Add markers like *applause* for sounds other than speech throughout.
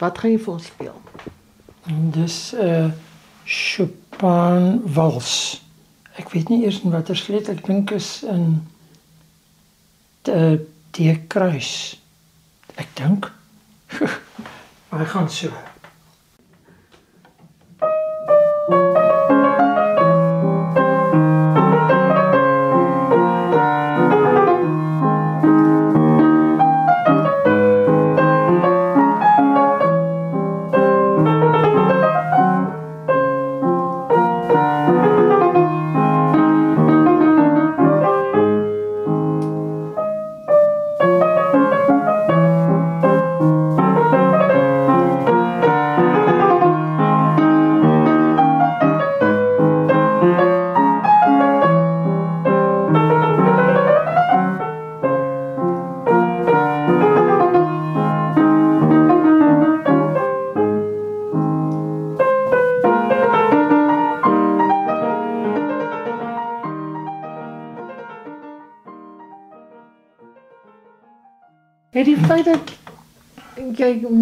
Wat gaan jy vir ons speel? Dis 'n uh, Chopin wals. Ek weet nie eers in watter sleutel ek dink is in die die kruis. Ek dink. *laughs* Maar gaan so.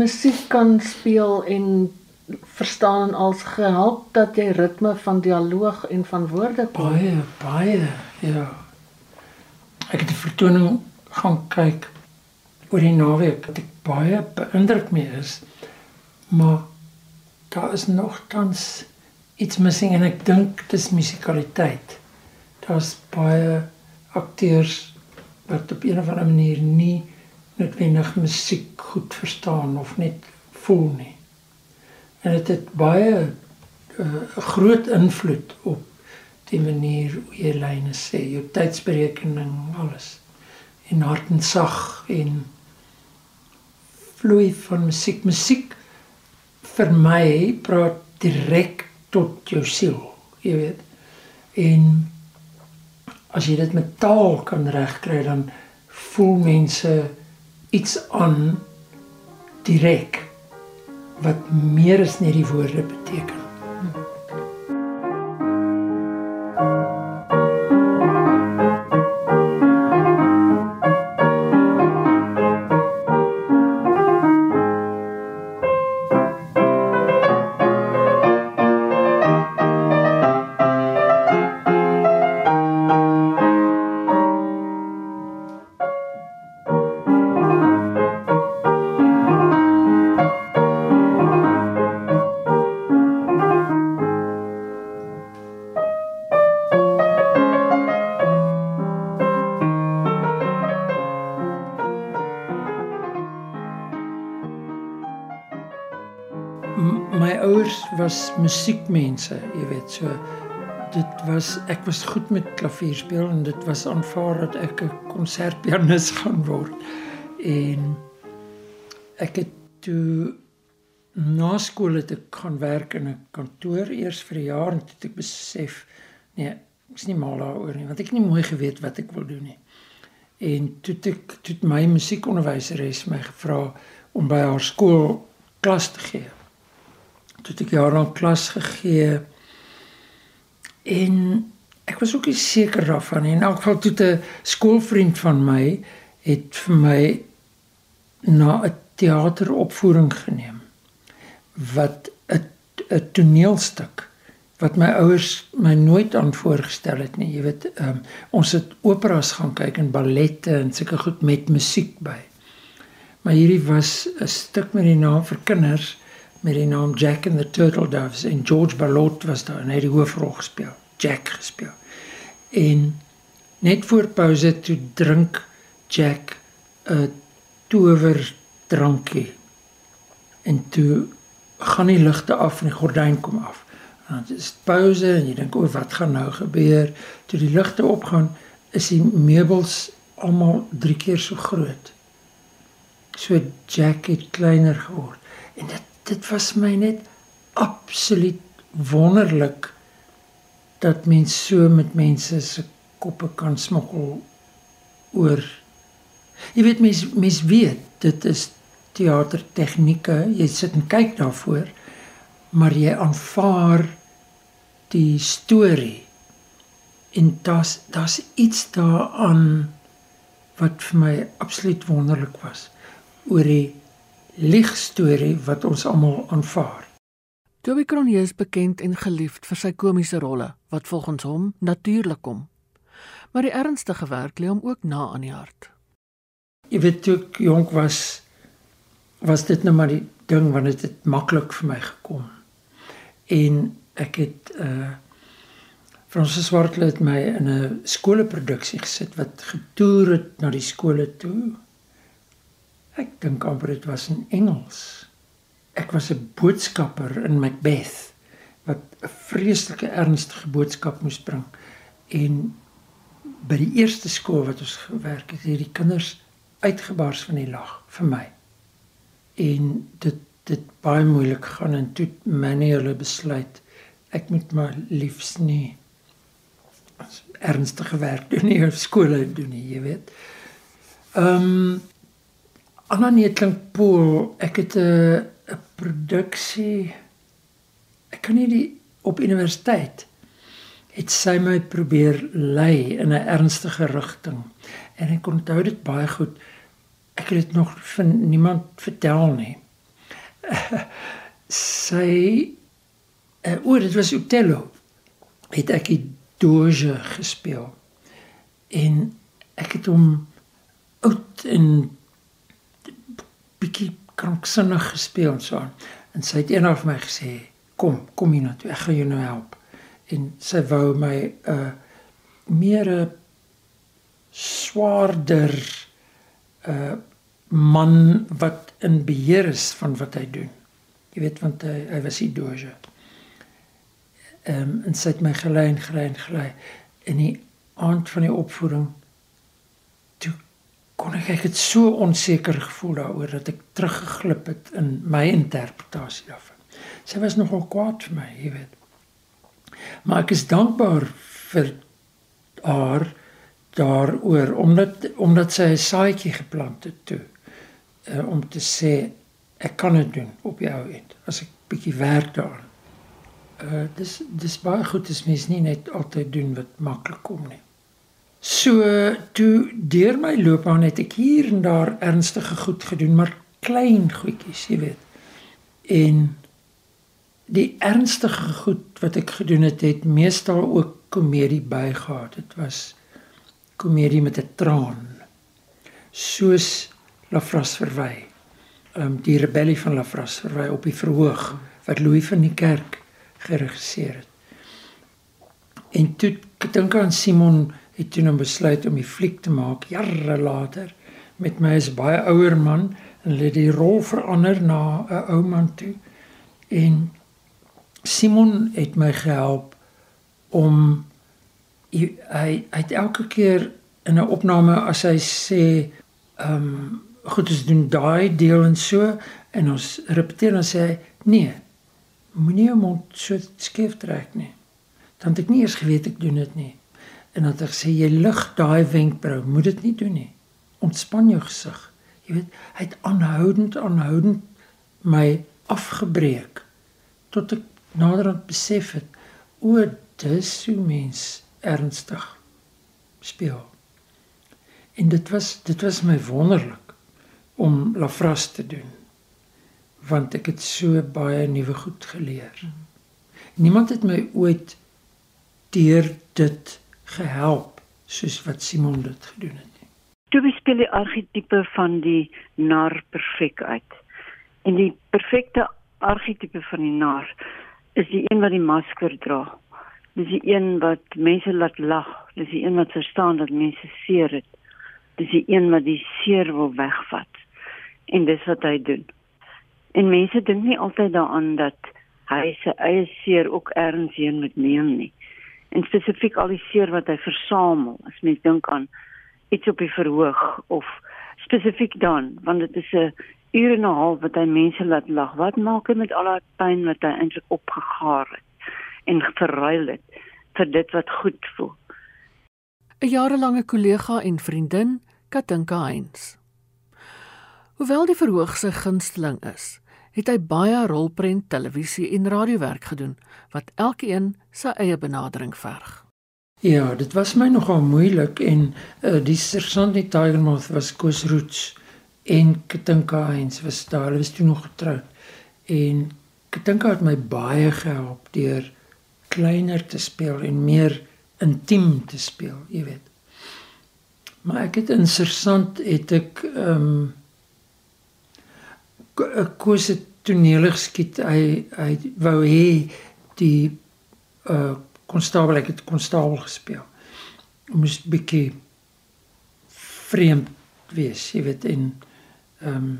Musiek kan speel en verstaan als gehelp dat jy ritme van dialoog en van woorde kon. Baie, baie, ja. Ek het die vertoning gaan kyk oor die naweek wat ek baie beïndruk mee is. Maar daar is nogtans iets missing en ek dink dis musikaliteit. Daar's baie akteurs wat op 'n of ander manier nie noodwendig musiek goed verstaan of net voel nie. En dit het baie 'n uh, groot invloed op die manier hoe jy lyne sê, jou tydsberekening, alles. En hart en sag en vloei van musiek. Musiek vir my praat direk tot jou siel, jy weet. En as jy dit met taal kan regkry dan voel mense iets aan direk wat meer as net die woorde beteken. Was musiekmense, jy weet, so dit was ek was goed met klavier speel en dit was aanvaar dat ek 'n konsertpianis *laughs* gaan word. En ek het toe na skool het ek gaan werk in 'n kantoor eers vir 'n jaar en toe het ek besef nee, ek is nie mal daaroor nie, want ek het nie mooi geweet wat ek wil doen nie. En toe het ek toe het my musiekonderwyseres my gevra om by haar skool klas te gee toe ek jaar lank klas gegee en ek was ook nie seker daarvan nie. In elk geval toe 'n skoolvriend van my het vir my na 'n teateropvoering geneem wat 'n 'n toneelstuk wat my ouers my nooit aan voorgestel het nie. Jy weet, um, ons het operas gaan kyk en ballette en sulke goed met musiek by. Maar hierdie was 'n stuk met die naam vir kinders met die naam Jack and the Turtle Doves en George Ballot was daar en hy het die hoofrol gespeel, Jack gespeel. En net voor pouse toe drink Jack 'n tower drankie. En toe gaan die ligte af en die gordyn kom af. Dit is pouse en jy dink o, wat gaan nou gebeur? Toe die ligte opgaan, is die meubels almal 3 keer so groot. So Jack het kleiner geword. En dit dit was my net absoluut wonderlik dat mens so met mense se koppe kan smokkel oor. Jy weet mens mens weet dit is teater tegnieke jy sit en kyk daarvoor maar jy aanvaar die storie. En daar's daar's iets daaraan wat vir my absoluut wonderlik was oor die liegstorie wat ons almal aanvaar. Toby Cronje is bekend en geliefd vir sy komiese rolle wat volgens hom natuurlik kom. Maar die ernstige werk lê hom ook na aan die hart. Jy weet toe ek jonk was was dit nou maar die ding wanneer dit maklik vir my gekom. En ek het uh Fransis Swartle het my in 'n skooleproduksie gesit wat getoer het na die skole toe. Ek dink amper dit was in Engels. Ek was 'n boodskapper in Macbeth wat 'n vreeslike ernstige boodskap moes bring. En by die eerste skool wat ons gewerk het, het die kinders uitgebars van die lag vir my. En dit dit baie moeilik gaan en toe manuele besluit ek moet maar liefs nie ernstige werk doen nie skole doen nie, jy weet. Ehm um, Anna Netling Pool, ek het 'n 'n produksie ek kan nie die op universiteit het sy my probeer lei in 'n ernstige rigting en ek onthou dit baie goed. Ek het dit nog van niemand vertel nie. *laughs* sy uh, o, dit was Othello. Het ek die doge gespeel. En ek het hom oud en bietjie kranksinnig gespeel en so aan. En sy het eendag vir my gesê, "Kom, kom hier na toe. Ek gaan jou nou help." En sy wou my 'n uh, meer 'n swaarder 'n uh, man wat in beheer is van wat hy doen. Jy weet want hy, hy was die doge ehm um, en sy het my gelei en gelei en gelei in die aand van die opvoeding toe kon ek ek het so onseker gevoel daaroor dat ek teruggeglip het in my interpretasie daarvan. Sy was nogal kwaad vir my, jy weet. Maar ek is dankbaar vir haar daaroor omdat omdat sy 'n saadjie geplant het toe uh, om te sê ek kan dit doen op jou end as ek bietjie werk daaraan uh dis dis baie goed as mens nie net altyd doen wat maklik kom nie. So toe deur my loopbaan het ek hier en daar ernstige goed gedoen, maar klein goedjies, jy weet. En die ernstige goed wat ek gedoen het, het meestal ook komedie bygehad. Dit was komedie met 'n traan. Soos Lafras verwy. Ehm um, die rebellie van Lafras verwy op die verhoog wat Louis van die kerk geregisseer het. En toe dink aan Simon het toe 'n besluit om die fliek te maak jare later met my as baie ouer man en hulle het die rol verander na 'n ou man toe. En Simon het my gehelp om hy het elke keer in 'n opname as hy sê ehm um, goed ons doen daai deel en so en ons repeteer dan sê hy nee moenie hom so skief trek nie. Dan het ek nie eers geweet ek doen dit nie. En dan het ek sê jy lig daai wenkbrau, moet dit nie doen nie. Ontspan jou gesig. Jy weet, hy het aanhoudend aanhoudend my afgebreek tot ek naderhand besef het o, dis hoe mens ernstig speel. En dit was dit was my wonderlik om Lafras te doen want ek het so baie nuwe goed geleer. Niemand het my ooit deur dit gehelp soos wat Simon dit gedoen het nie. Toe bespeel die argetipe van die nar perfek uit. En die perfekte argetipe van die nar is die een wat die masker dra. Dis die een wat mense laat lag. Dis die een wat verstaan dat mense seer het. Dis die een wat die seer wil wegvat. En dis wat hy doen. En mense dink nie altyd daaraan dat hy sy eie seer ook ergens heen moet neem nie. En spesifiek al die seer wat hy versamel, as mens dink aan iets op die verhoog of spesifiek dan, want dit is 'n ure en 'n half wat hy mense laat lag. Wat maak hy met al daai pyn wat hy eintlik opgegaar het en verruil het vir dit wat goed voel? 'n Jarelange kollega en vriendin, Katinka Heinz. Hoewel die verhoog sy gunsteling is, het hy baie rolprent, televisie en radiowerk gedoen wat elkeen sy eie benadering verg. Ja, dit was my nogal moeilik en uh, die sergeant die Tigermouth was Koos Roots en Katinka Heinz was daar. Hulle was toe nog getroud. En Katinka het my baie gehelp deur kleiner te speel en meer intiem te speel, jy weet. Maar ek het interessant het ek ehm um, koos het toneel geskiet. Hy hy wou hê die uh konstabel ek het konstabel gespeel. Moes bietjie vreemd wees, jy weet en ehm um,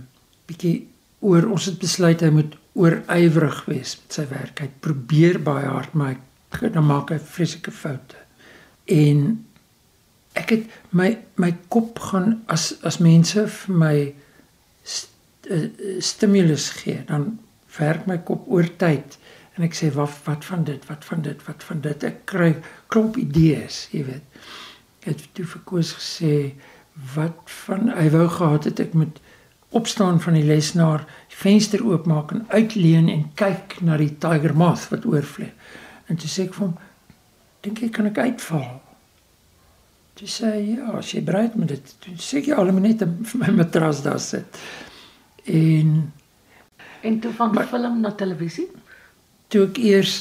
bietjie oor ons het besluit hy moet oorywerig wees met sy werk. Hy probeer baie hard, maar hy dan maak hy vreeslike foute. En ek het my my kop gaan as as mense vir my stimulus gee, dan werk my kop oor tyd en ek sê wat wat van dit, wat van dit, wat van dit. Ek kry klop idees, jy weet. Ek het toe vir Koos gesê wat van hy wou gehad het ek moet opstaan van die lesenaar, die venster oopmaak en uitleen en kyk na die tiger moth wat oorvlieg. En toe sê ek vir hom, dink jy kan ek uitval? Toe sê hy, ja, as jy bereid met dit, toe sê ek jy al net vir *laughs* my matras daar sit. En en toe van maar, film na televisie? Toe ek eers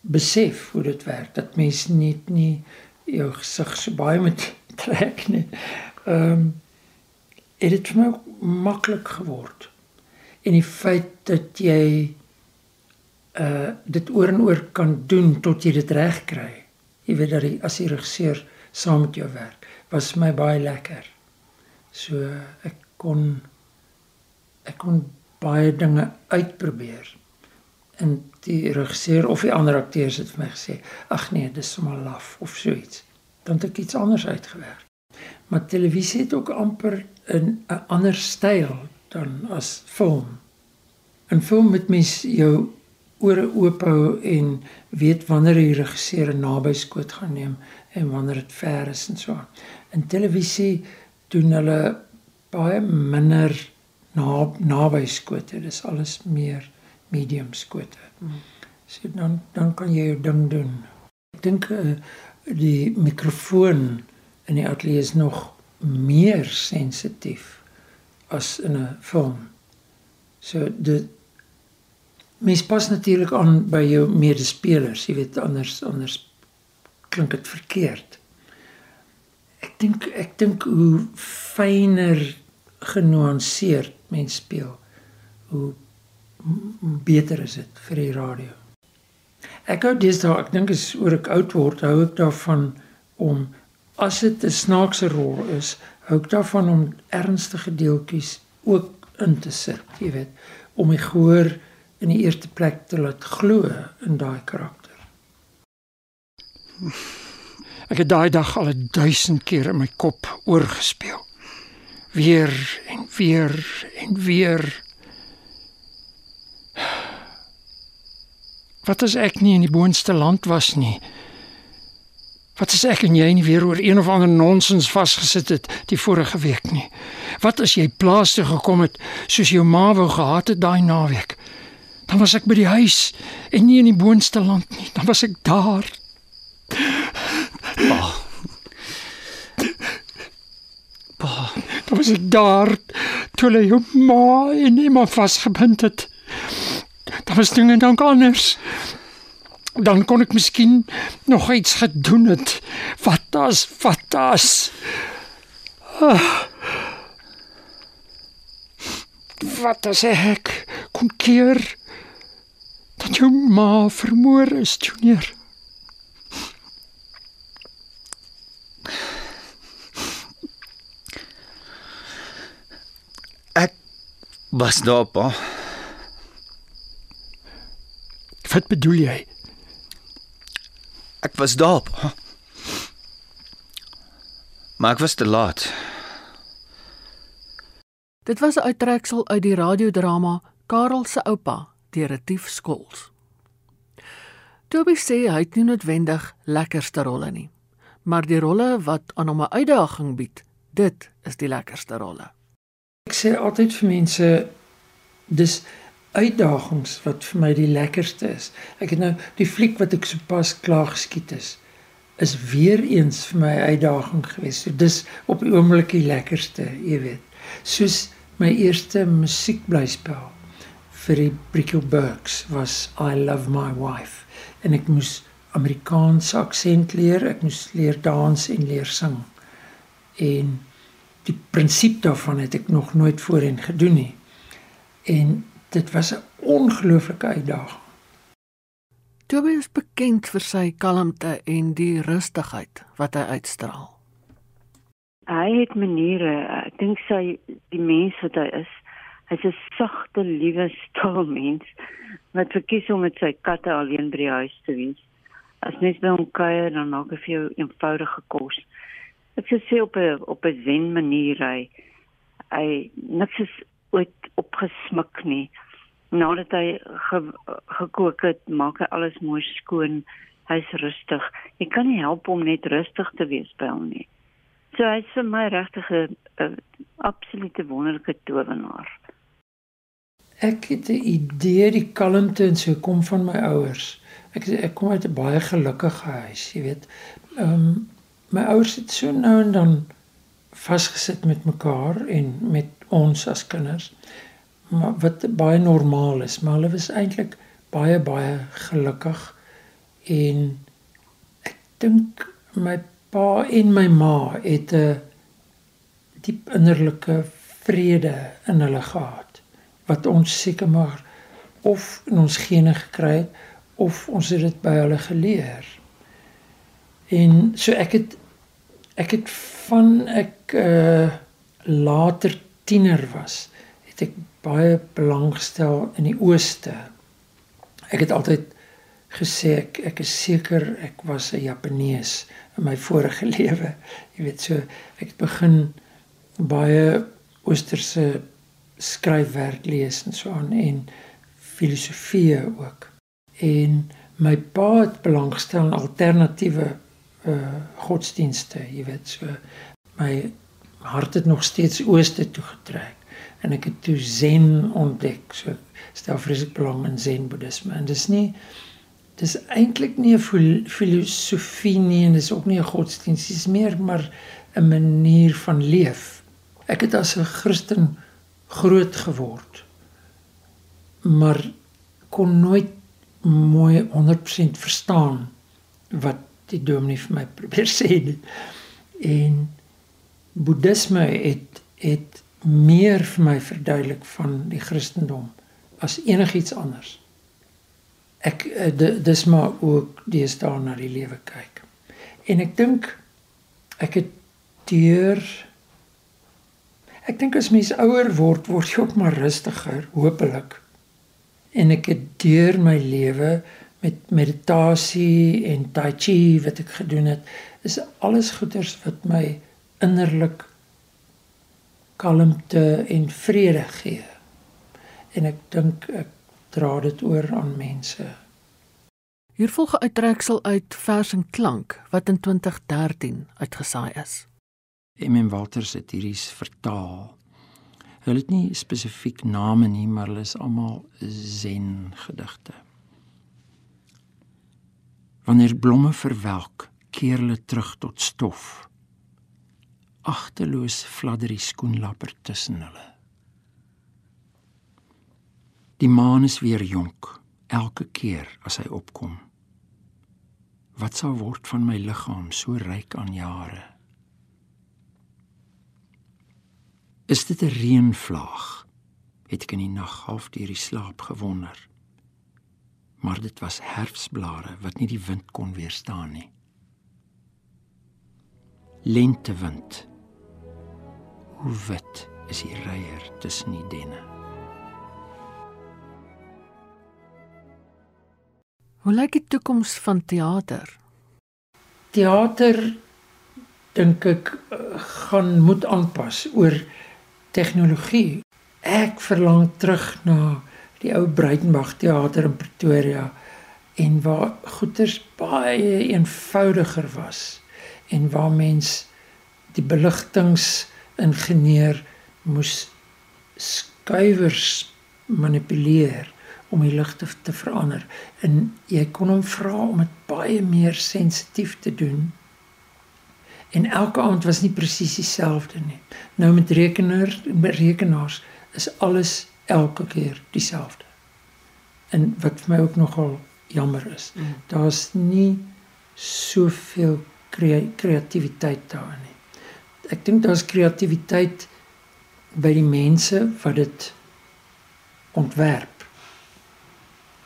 besef hoe dit werk, dat mens net nie jou gesig so baie met *laughs* trek nie. Ehm um, het dit vir my maklik geword. En die feit dat jy uh dit oor en oor kan doen tot jy dit reg kry. Jy weet dat jy as jy regisseur saam met jou werk, was my baie lekker. So ek kon ek kon baie dinge uitprobeer. En die regisseur of die ander akteurs het vir my gesê, "Ag nee, dis sommer laf of so iets." Dan het ek iets anders uitgewerk. Maar televisie het ook amper 'n 'n ander styl dan as film. In film moet mens jou ore oop hou en weet wanneer die regisseur naby skoot gaan neem en wanneer dit ver is en so. In televisie doen hulle baie minder na naby skote. Dis alles meer medium skote. So dan dan kan jy jou ding doen. Ek dink uh, die mikrofoon in die ateljee is nog meer sensitief as in 'n film. So dit mens pas natuurlik aan by jou medespelers, jy weet anders anders klink dit verkeerd. Ek dink ek dink hoe fyner genuanceerd mens speel, hoe beter is dit vir die radio. Ek hou daar, ek dink as oor ek oud word, hou ek daarvan om as dit 'n snaakse rol is, hou ek daarvan om ernstige deeltjies ook in te sit, jy weet, om my gehoor in die eerste plek te laat glo in daai karakter. Ek het daai dag al 1000 keer in my kop oorgespeel. Weer en weer en weer. Wat as ek nie in die boonste land was nie? Wat as ek en jy nie weer oor een of ander nonsens vasgesit het die vorige week nie? Wat as jy plaas toe gekom het soos jou ma wou gehad het daai naweek? Dan was ek by die huis en nie in die boonste land nie. Dan was ek daar. Pa. Pa, dan was ek daar toe hulle jou ma en iemand vasgebind het. Dan was dinge dan anders dan kon ek miskien nog iets gedoen het. Wat as, wat as? Ah. Wat as ek kon keer dat jou ma vermoor is, Junior? Was daar, pa. Wat bedoel jy? Ek was daar. Maar ek was te laat. Dit was 'n uittreksel uit die radiodrama Karel se oupa deur Retief Skols. Toby sê hy het nie noodwendig lekkerste rolle nie, maar die rolle wat aan hom 'n uitdaging bied, dit is die lekkerste rolle. Sê altyd vir mense dis uitdagings wat vir my die lekkerste is. Ek het nou die fliek wat ek sopas klaar geskiet is is weer eens vir my uitdaging gewees. So dis op die oomblik die lekkerste, jy weet. Soos My eerste musiekblyspel vir die Brickell Burks was I Love My Wife en ek moes Amerikaanse aksent leer, ek moes leer dans en leer sing. En die prinsip daarvan het ek nog nooit voorheen gedoen nie. En dit was 'n ongelooflike uitdaging. Toby is bekend vir sy kalmte en die rustigheid wat hy uitstraal. Hy het maniere, ek dink sy die mens wat hy is, hy's 'n sagte, liewe, stil mens wat verkies om met sy katte alleen by die huis te wees. As mens by hom kuier, dan maak hy vir jou eenvoudige kos. Ek sê op 'n op 'n zen manier hy hy niks is ooit opgesmik nie. Nadat hy ge, gekook het, maak hy alles mooi skoon. Hy's rustig. Jy kan nie help om net rustig te wees by hom nie. So hy's vir my regtig 'n absolute wonderlike towenaar. Ek het 'n idee die kalmte en so kom van my ouers. Ek ek kom uit 'n baie gelukkige huis, jy weet. Ehm um, my ouers het so nou en dan vasgesit met mekaar en met ons as kinders. Maar wat baie normaal is, maar hulle was eintlik baie baie gelukkig en ek dink my pa en my ma het 'n diep innerlike vrede in hulle gehad wat ons seker maar of in ons gene gekry het of ons het dit by hulle geleer. En so ek het ek het van ek uh later tiener was, het ek baie belang gestel in die ooste. Ek het altyd gesê ek ek is seker ek was 'n Japanees in my vorige *laughs* lewe. Jy weet so ek het begin baie oosterse skryfwerk lees en so aan en filosofie ook. En my pa het belang gestel in alternatiewe uh godsdienste, jy weet, so my hart het nog steeds ooste toe getrek en ek het toe zen ontdek. So stel vreeslik belang in zen boeddhisme en dis nie dis eintlik nie 'n filosofie nie en dis ook nie 'n godsdienst, dis meer maar 'n manier van leef. Ek het as 'n Christen groot geword. Maar kon nooit mooi 100% verstaan wat die dominee vir my *laughs* probeer sê nie. En boeddhisme het het meer vir my verduidelik van die Christendom as enigiets anders. Ek eh, dis maar ook deesdae na die lewe kyk. En ek dink ek het deur ek dink as mens ouer word, word jy ook maar rustiger, hopelik. En ek het deur my lewe met meditasie en tai chi wat ek gedoen het, is alles goeders wat my innerlik kalmte en vrede gee. En ek dink ek dra dit oor aan mense. Hier volg 'n uittreksel uit Vers en Klank wat in 2013 uitgesaai is. MM Walters het hierdie vertaal. Hulle het nie spesifiek name nie, maar hulle is almal zen gedigte. Wanneer blomme verwelk, keer hulle terug tot stof. Agteloos fladder die skoenlapper tussen hulle. Die maan is weer jonk elke keer as hy opkom. Wat sal word van my liggaam so ryk aan jare? Is dit 'n reënvlaag? Het ek in die nag half deur die slaap gewonder maar dit was herfsblare wat nie die wind kon weerstaan nie. Lentewind. Hoe wit is die reier tussen die denne. Hoe lyk die toekoms van teater? Teater dink ek gaan moet aanpas oor tegnologie. Ek verlang terug na die ou Breitenberg teater in Pretoria en waar goeters baie eenvoudiger was en waar mens die beligtingingenieur moes skuiwers manipuleer om die ligte te verander en jy kon hom vra om dit baie meer sensitief te doen En elke aand was nie presies dieselfde nie. Nou met rekenaar met rekenaars is alles elke keer dieselfde. En wat vir my ook nogal jammer is, mm. daar's nie soveel kreatiwiteit daarin nie. Ek dink daar's kreatiwiteit by die mense wat dit ontwerp.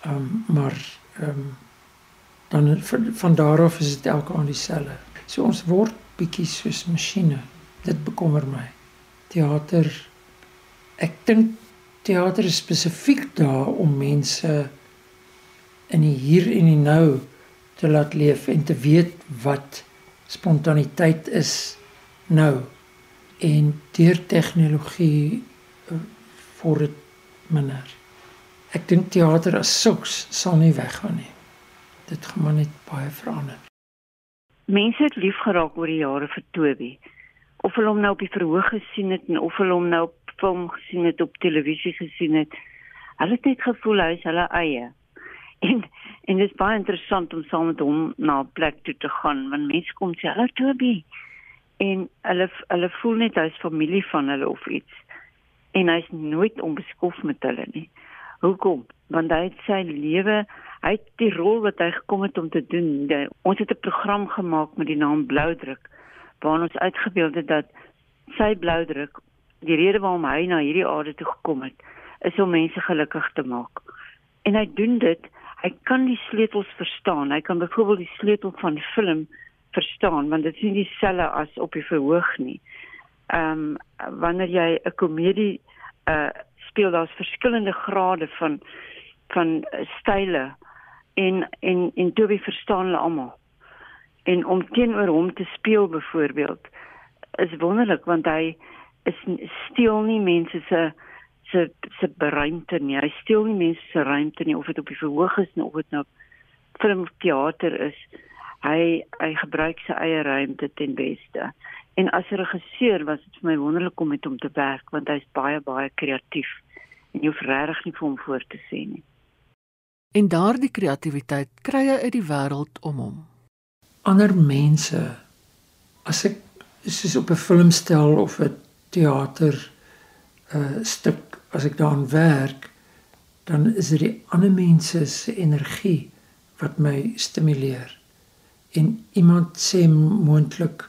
Ehm um, maar ehm um, dan van, daar af is dit elke aand dieselfde. So ons word bietjie soos masjiene. Dit bekommer my. Theater ek dink teater is spesifiek daar om mense in die hier en die nou te laat leef en te weet wat spontaniteit is nou en deur tegnologie vir dit minder. Ek dink teater as sulks sal nie weggaan nie. Dit gaan maar net baie verander. Mense het lief geraak oor die jare vir Toby. Of hulle hom nou op die verhoog gesien het en of hulle hom nou op film gesien het, op televisie gesien het. Hulle het net gevoel hy is hulle eie. *laughs* En en dit is baie interessant om saam met hom na 'n plek toe te gaan want mense kom sê hallo Toby en hulle hulle voel net hy's familie van hulle of iets en hy's nooit onbeskof met hulle nie. Hoekom? Want hy het sy lewe, het die rol wat hy gekom het om te doen. Ons het 'n program gemaak met die naam Bloudruk waar ons uitgebeeld het dat sy bloudruk die rede waarom hy na hierdie aarde toe gekom het is om mense gelukkig te maak. En hy doen dit, hy kan die sleutels verstaan. Hy kan byvoorbeeld die sleutel van die film verstaan want dit is nie dieselfde as op die verhoog nie. Ehm um, wanneer jy 'n komedie uh speel daar's verskillende grade van van style en en en Toby verstaan hulle almal. En om teenoor hom te speel byvoorbeeld is wonderlik want hy is steel nie mense se se se ruimte nie. Hy steel nie mense se ruimte nie of dit op die verhoog is of dit nou film of teater is hy hy gebruik sy eie ruimte ten beste. En as 'n regisseur was dit vir my wonderlik om met hom te werk want hy's baie baie kreatief en jy hoef regtig nie vir hom voor te sê nie. En daardie kreatiwiteit kry hy uit die wêreld om hom. Ander mense as ek soos op 'n filmstel of 'n teater 'n uh, stuk as ek daaraan werk dan is dit die ander mense se energie wat my stimuleer. En iemand sê moontlik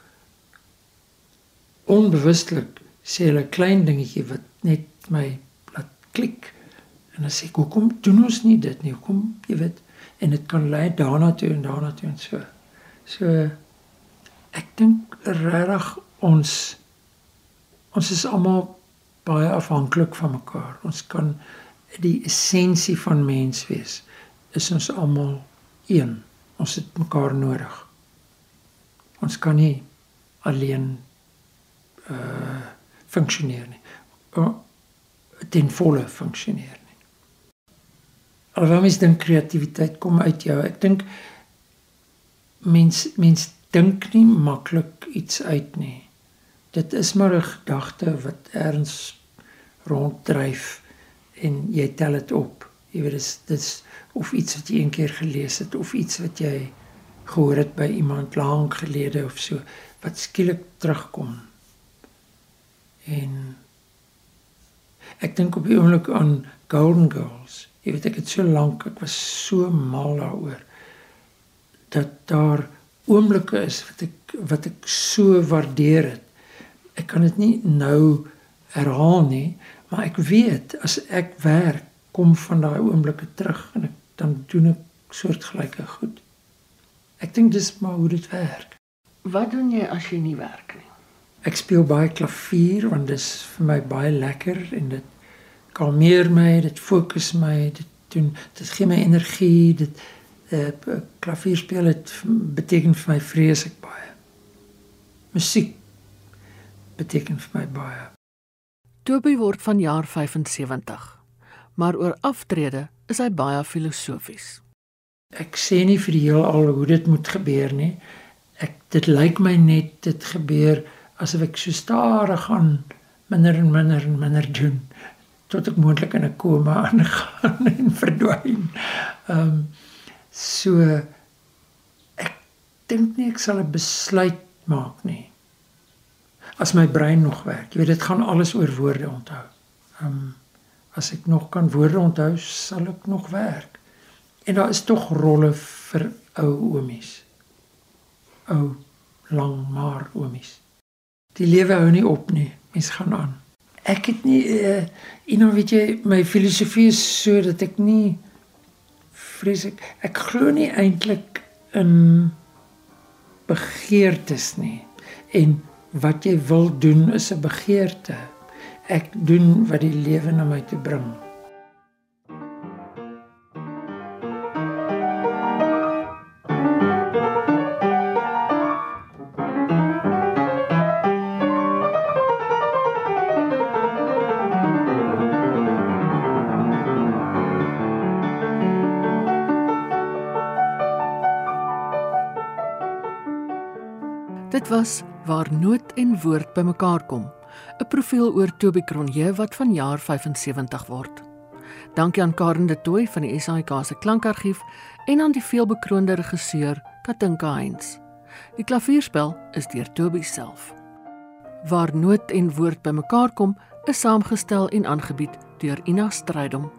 onbewustelik sê hulle klein dingetjie wat net my laat klik. En dan sê ek hoekom doen ons nie dit nie? Hoekom jy weet? En dit kan lei daarna toe en daarna toe en so. So ek dink regtig ons ons is almal baie afhanklik van mekaar ons kan die essensie van mens wees is ons almal een Ons het mekaar nodig. Ons kan nie alleen uh funksioneer nie. Uh, ten volle funksioneer nie. Alhoewel mens dink kreatiwiteit kom uit jou. Ek dink mens mens dink nie maklik iets uit nie. Dit is maar 'n gedagte wat erns ronddryf en jy tel dit op. Jy weet dis dis of iets wat jy een keer gelees het of iets wat jy gehoor het by iemand lank gelede of so wat skielik terugkom. En ek dink op die oomblik aan Golden Girls. Jy weet ek het so lank, ek was so mal daaroor dat daar oomblikke is wat ek wat ek so waardeer het. Ek kan dit nie nou herhaal nie, maar ek weet as ek werk kom van daai oomblikke terug en ek dan doen ek soortgelyke goed. Ek dink dis maar hoe dit werk. Wat doen jy as jy nie werk nie? Ek speel baie klavier want dit is vir my baie lekker en dit kalmeer my, dit fokus my, dit doen dit gee my energie, dit eh uh, klavier speel dit beteken vir my vreeslik baie. Musiek beteken vir my baie. Toby word van jaar 75 maar oor aftrede is hy baie filosofies. Ek sê nie vir die heel al hoe dit moet gebeur nie. Ek dit lyk my net dit gebeur asof ek so stadig gaan minder en minder en minder doen tot ek moontlik in 'n koma *laughs* aangaan en verdwyn. Ehm um, so ek dink nie ek sal 'n besluit maak nie. As my brein nog werk, jy weet dit gaan alles oor woorde onthou. Ehm um, as ek nog kan woorde onthou, sal ek nog werk. En daar is tog rolle vir ou oomies. Ou lang maar oomies. Die lewe hou nie op nie, mens gaan aan. Ek het nie uh, you know weet jy my filosofie is so dat ek nie vreeslik ek glo nie eintlik in begeertes nie. En wat jy wil doen is 'n begeerte. Ek doen wat die lewe na my toe bring. Dit was waar noot en woord bymekaar kom. 'n Profiel oor Toby Cronje wat vanjaar 75 word. Dankie aan Karen de Tooy van die SAIK se klankargief en aan die veelbekroonde regisseur Katinka Heinz. Die klavierspel is deur Toby self. Waar noot en woord bymekaar kom, is saamgestel en aangebied deur Ina Strydom.